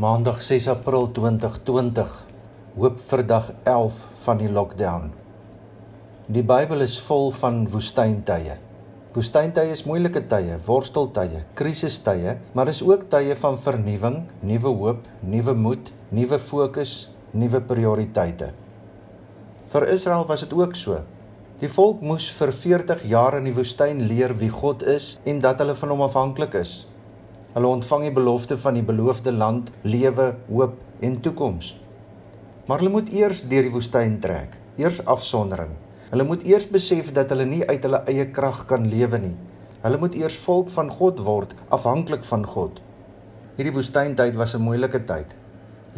Maandag 6 April 2020. Hoop vir dag 11 van die lockdown. Die Bybel is vol van woestyntye. Woestyntye is moeilike tye, worsteltye, krisistye, maar is ook tye van vernuwing, nuwe hoop, nuwe moed, nuwe fokus, nuwe prioriteite. Vir Israel was dit ook so. Die volk moes vir 40 jaar in die woestyn leer wie God is en dat hulle van hom afhanklik is. Hulle ontvang die belofte van die beloofde land, lewe, hoop en toekoms. Maar hulle moet eers deur die woestyn trek, eers afsondering. Hulle moet eers besef dat hulle nie uit hulle eie krag kan lewe nie. Hulle moet eers volk van God word, afhanklik van God. Hierdie woestyntyd was 'n moeilike tyd.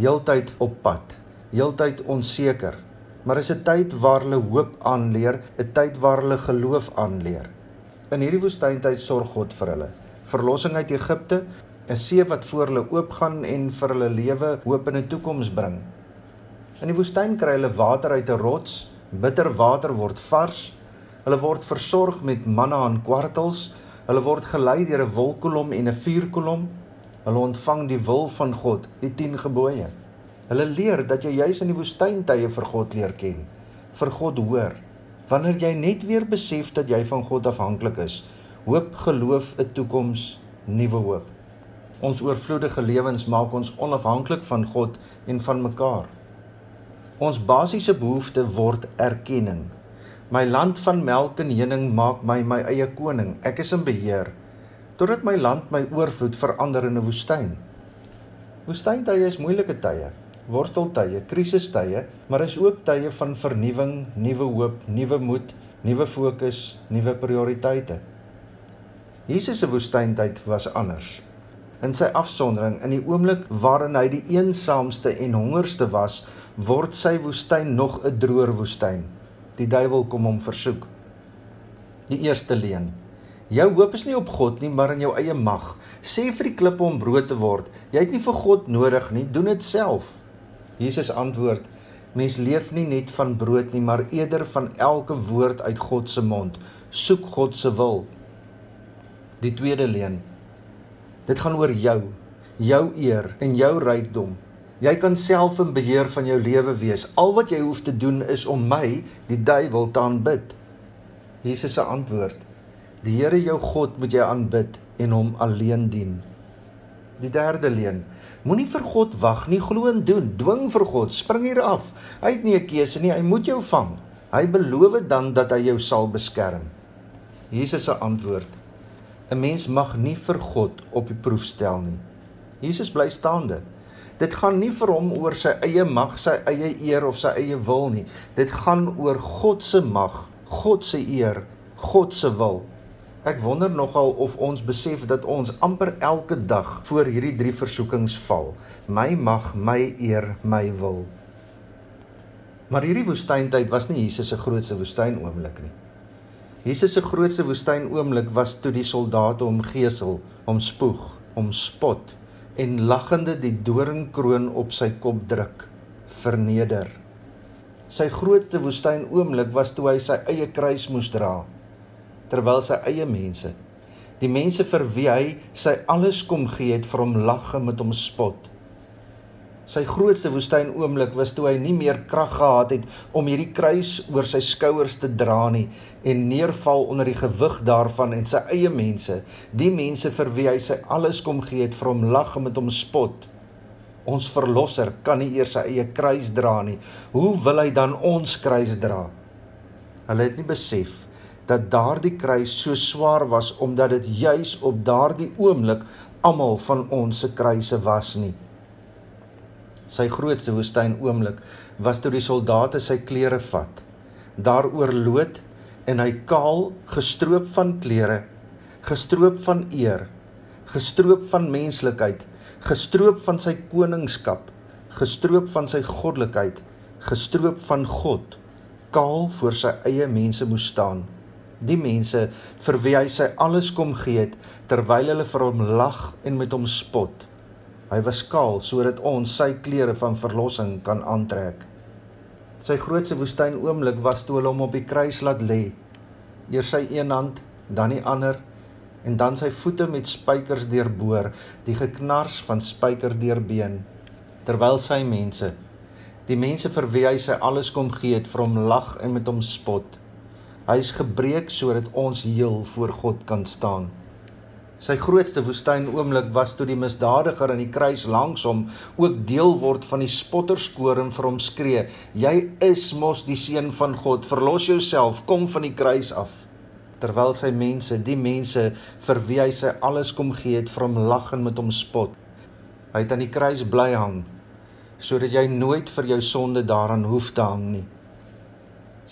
Heeltyd op pad, heeltyd onseker, maar is 'n tyd waar hulle hoop aanleer, 'n tyd waar hulle geloof aanleer. In hierdie woestyntyd sorg God vir hulle verlossing uit Egipte, 'n see wat voor hulle oopgaan en vir hulle lewe hoop en 'n toekoms bring. In die woestyn kry hulle water uit 'n rots, bitter water word vars. Hulle word versorg met manna en kwartels. Hulle word gelei deur 'n wolkkolom en 'n vuurkolom. Hulle ontvang die wil van God, die 10 gebooie. Hulle leer dat jy juis in die woestyntye vir God leer ken, vir God hoor. Wanneer jy net weer besef dat jy van God afhanklik is, hoop, geloof, 'n toekoms, nuwe hoop. Ons oorvloedige lewens maak ons onafhanklik van God en van mekaar. Ons basiese behoefte word erkenning. My land van melk en honing maak my my eie koning. Ek is in beheer. Totdat my land my oorvloed verander in 'n woestyn. Woestyntye is moeilike tye, worsteltye, krisistye, maar is ook tye van vernuwing, nuwe hoop, nuwe moed, nuwe fokus, nuwe prioriteite. Jesus se woestyntyd was anders. In sy afsondering, in die oomblik waarin hy die eensaamste en hongerste was, word sy woestyn nog 'n droër woestyn. Die duiwel kom hom versoek. Die eerste leen. Jou hoop is nie op God nie, maar in jou eie mag. Sê vir die klippe om brood te word. Jy het nie vir God nodig nie, doen dit self. Jesus antwoord: Mens leef nie net van brood nie, maar eerder van elke woord uit God se mond. Soek God se wil. Die tweede leen. Dit gaan oor jou, jou eer en jou rykdom. Jy kan self in beheer van jou lewe wees. Al wat jy hoef te doen is om my, die duiwel, te aanbid. Jesus se antwoord: Die Here jou God moet jy aanbid en hom alleen dien. Die derde leen. Moenie vir God wag nie, glo en doen. Dwing vir God, spring hier af. Hy het nie 'n keuse nie, hy moet jou vang. Hy beloof dan dat hy jou sal beskerm. Jesus se antwoord: 'n Mens mag nie vir God op die proef stel nie. Jesus bly staande. Dit gaan nie vir hom oor sy eie mag, sy eie eer of sy eie wil nie. Dit gaan oor God se mag, God se eer, God se wil. Ek wonder nogal of ons besef dat ons amper elke dag voor hierdie drie versoekings val. My mag, my eer, my wil. Maar hierdie woestyntyd was nie Jesus se grootste woestyn oomblik nie. Jesus se grootste woestyn oomblik was toe die soldate hom gesel, hom spoeg, hom spot en lagende die doringkroon op sy kop druk, verneder. Sy grootste woestyn oomblik was toe hy sy eie kruis moes dra terwyl sy eie mense, die mense vir wie hy sy alles kom gee het, vir hom lag en met hom spot. Sy grootste woestyn oomblik was toe hy nie meer krag gehad het om hierdie kruis oor sy skouers te dra nie en neerval onder die gewig daarvan en sy eie mense, die mense vir wie hy sy alles kom gee het vir hom lag en met hom spot. Ons verlosser kan nie eers sy eie kruis dra nie. Hoe wil hy dan ons kruis dra? Hulle het nie besef dat daardie kruis so swaar was omdat dit juis op daardie oomblik almal van ons se kruise was nie. Sy grootste woestyn oomblik was toe die soldate sy klere vat, daaroor lood en hy kaal gestroop van klere, gestroop van eer, gestroop van menslikheid, gestroop van sy koningskap, gestroop van sy goddelikheid, gestroop van God, kaal voor sy eie mense moes staan. Die mense vir wie hy sy alles kom gee het terwyl hulle vir hom lag en met hom spot. Hy was kaal sodat ons sy klere van verlossing kan aantrek. Sy grootste woestyn oomblik was toe hulle hom op die kruis laat lê. Eers sy een hand, dan die ander en dan sy voete met spykers deurboor, die geknars van spyker deur been. terwyl sy mense die mense vir wie hy sy alles kom gee het vir hom lag en met hom spot. Hy is gebreek sodat ons heel voor God kan staan. Sy grootste woestyn oomblik was toe die misdadiger aan die kruis langs hom ook deel word van die spotterskoor en vir hom skree: "Jy is mos die seun van God, verlos jouself, kom van die kruis af." Terwyl sy mense, die mense vir wie hy sy alles kom gee het, vir hom lag en met hom spot. Hy het aan die kruis bly hang sodat jy nooit vir jou sonde daaraan hoef te hang nie.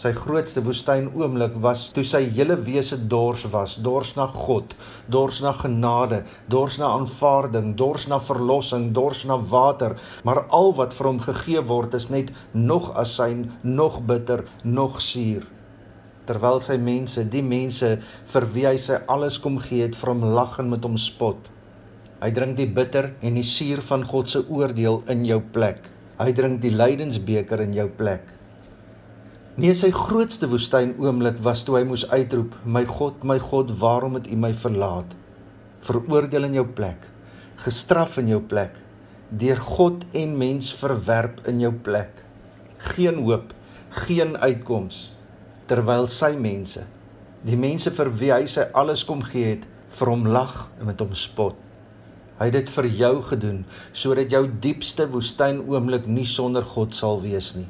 Sy grootste woestyn oomblik was toe sy hele wese dors was, dors na God, dors na genade, dors na aanvaarding, dors na verlossing, dors na water, maar al wat vir hom gegee word is net nog asyn, nog bitter, nog suur. Terwyl sy mense, die mense vir wie hy sy alles kom gee het, vir hom lag en met hom spot. Hy drink die bitter en die suur van God se oordeel in jou plek. Hy drink die lydensbeker in jou plek. Nee, sy grootste woestyn oomblik was toe hy moes uitroep: "My God, my God, waarom het U my verlaat?" Veroordeel in jou plek, gestraf in jou plek, deur God en mens verwerp in jou plek. Geen hoop, geen uitkoms terwyl sy mense, die mense vir wie hy sy alles kom gee het, vir hom lag en met hom spot. Hy het dit vir jou gedoen sodat jou diepste woestyn oomblik nie sonder God sal wees nie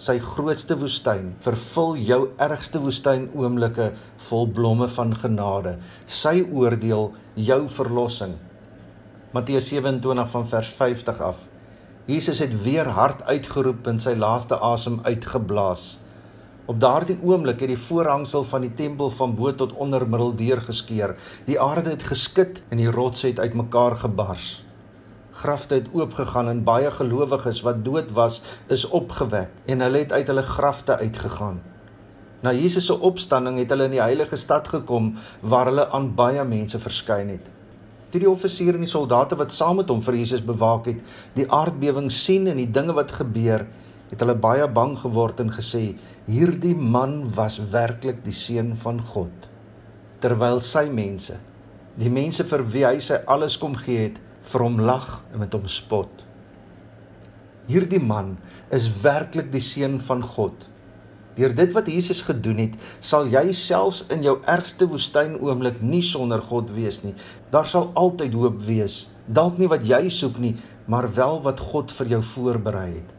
sy grootste woestyn, vervul jou ergste woestyn oomblikke vol blomme van genade. Sy oordeel jou verlossing. Matteus 27 van vers 50 af. Jesus het weer hard uitgeroep en sy laaste asem uitgeblaas. Op daardie oomblik het die voorhangsel van die tempel van bo tot onder middel deurgeskeur. Die aarde het geskit en die rotse het uitmekaar gebars grafte het oopgegaan en baie gelowiges wat dood was is opgewek en hulle het uit hulle grafte uitgegaan. Na Jesus se opstanding het hulle in die heilige stad gekom waar hulle aan baie mense verskyn het. Toe die offisiere en die soldate wat saam met hom vir Jesus bewaak het, die aardbewing sien en die dinge wat gebeur, het hulle baie bang geword en gesê: "Hierdie man was werklik die seun van God." Terwyl sy mense, die mense vir wie hy sy alles kom gee het, vir hom lag en met hom spot. Hierdie man is werklik die seun van God. Deur dit wat Jesus gedoen het, sal jy selfs in jou ergste woestyn oomblik nie sonder God wees nie. Daar sal altyd hoop wees. Dalk nie wat jy soek nie, maar wel wat God vir jou voorberei het.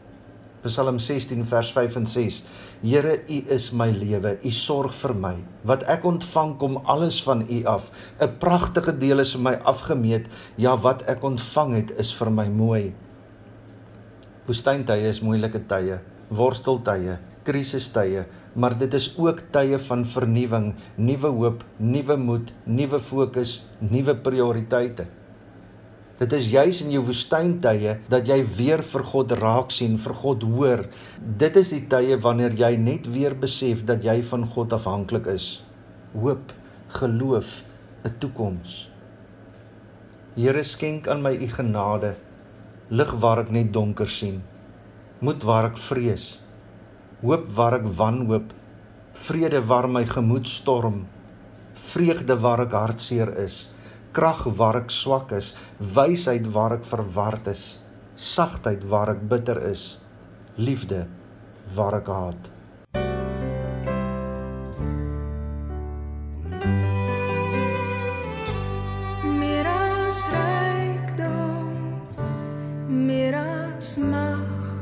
Psalm 16 vers 5 en 6. Here, U is my lewe. U sorg vir my. Wat ek ontvang kom alles van U af. 'n Pragtige deel is vir my afgemeet. Ja, wat ek ontvang het is vir my mooi. Woestyntye is moeilike tye, worsteltye, krisistye, maar dit is ook tye van vernuwing, nuwe hoop, nuwe moed, nuwe fokus, nuwe prioriteite. Dit is juis in jou woestyntye dat jy weer vir God raak sien, vir God hoor. Dit is die tye wanneer jy net weer besef dat jy van God afhanklik is. Hoop, geloof, 'n toekoms. Here skenk aan my u genade, lig waar ek net donker sien, moed waar ek vrees, hoop waar ek wanhoop, vrede waar my gemoed storm, vreugde waar ek hartseer is krag waar ek swak is, wysheid waar ek verward is, sagtheid waar ek bitter is, liefde waar ek haat. Miras rykdom, miras mag.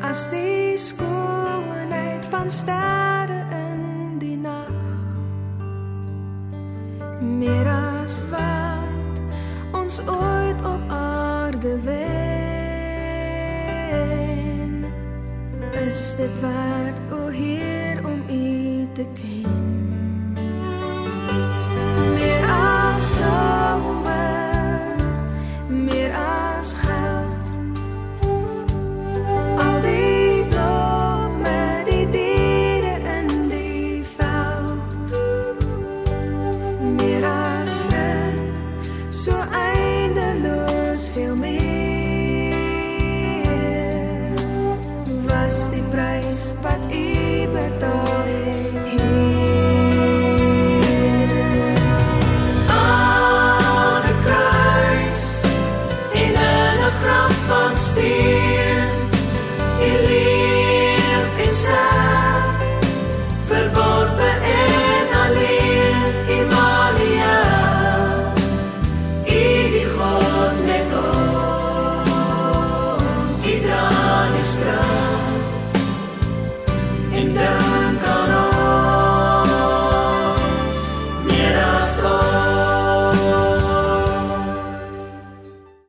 As die skoonheid van sterre as wat ons ooit op aarde wen. Is dit werd o Heer om u te ken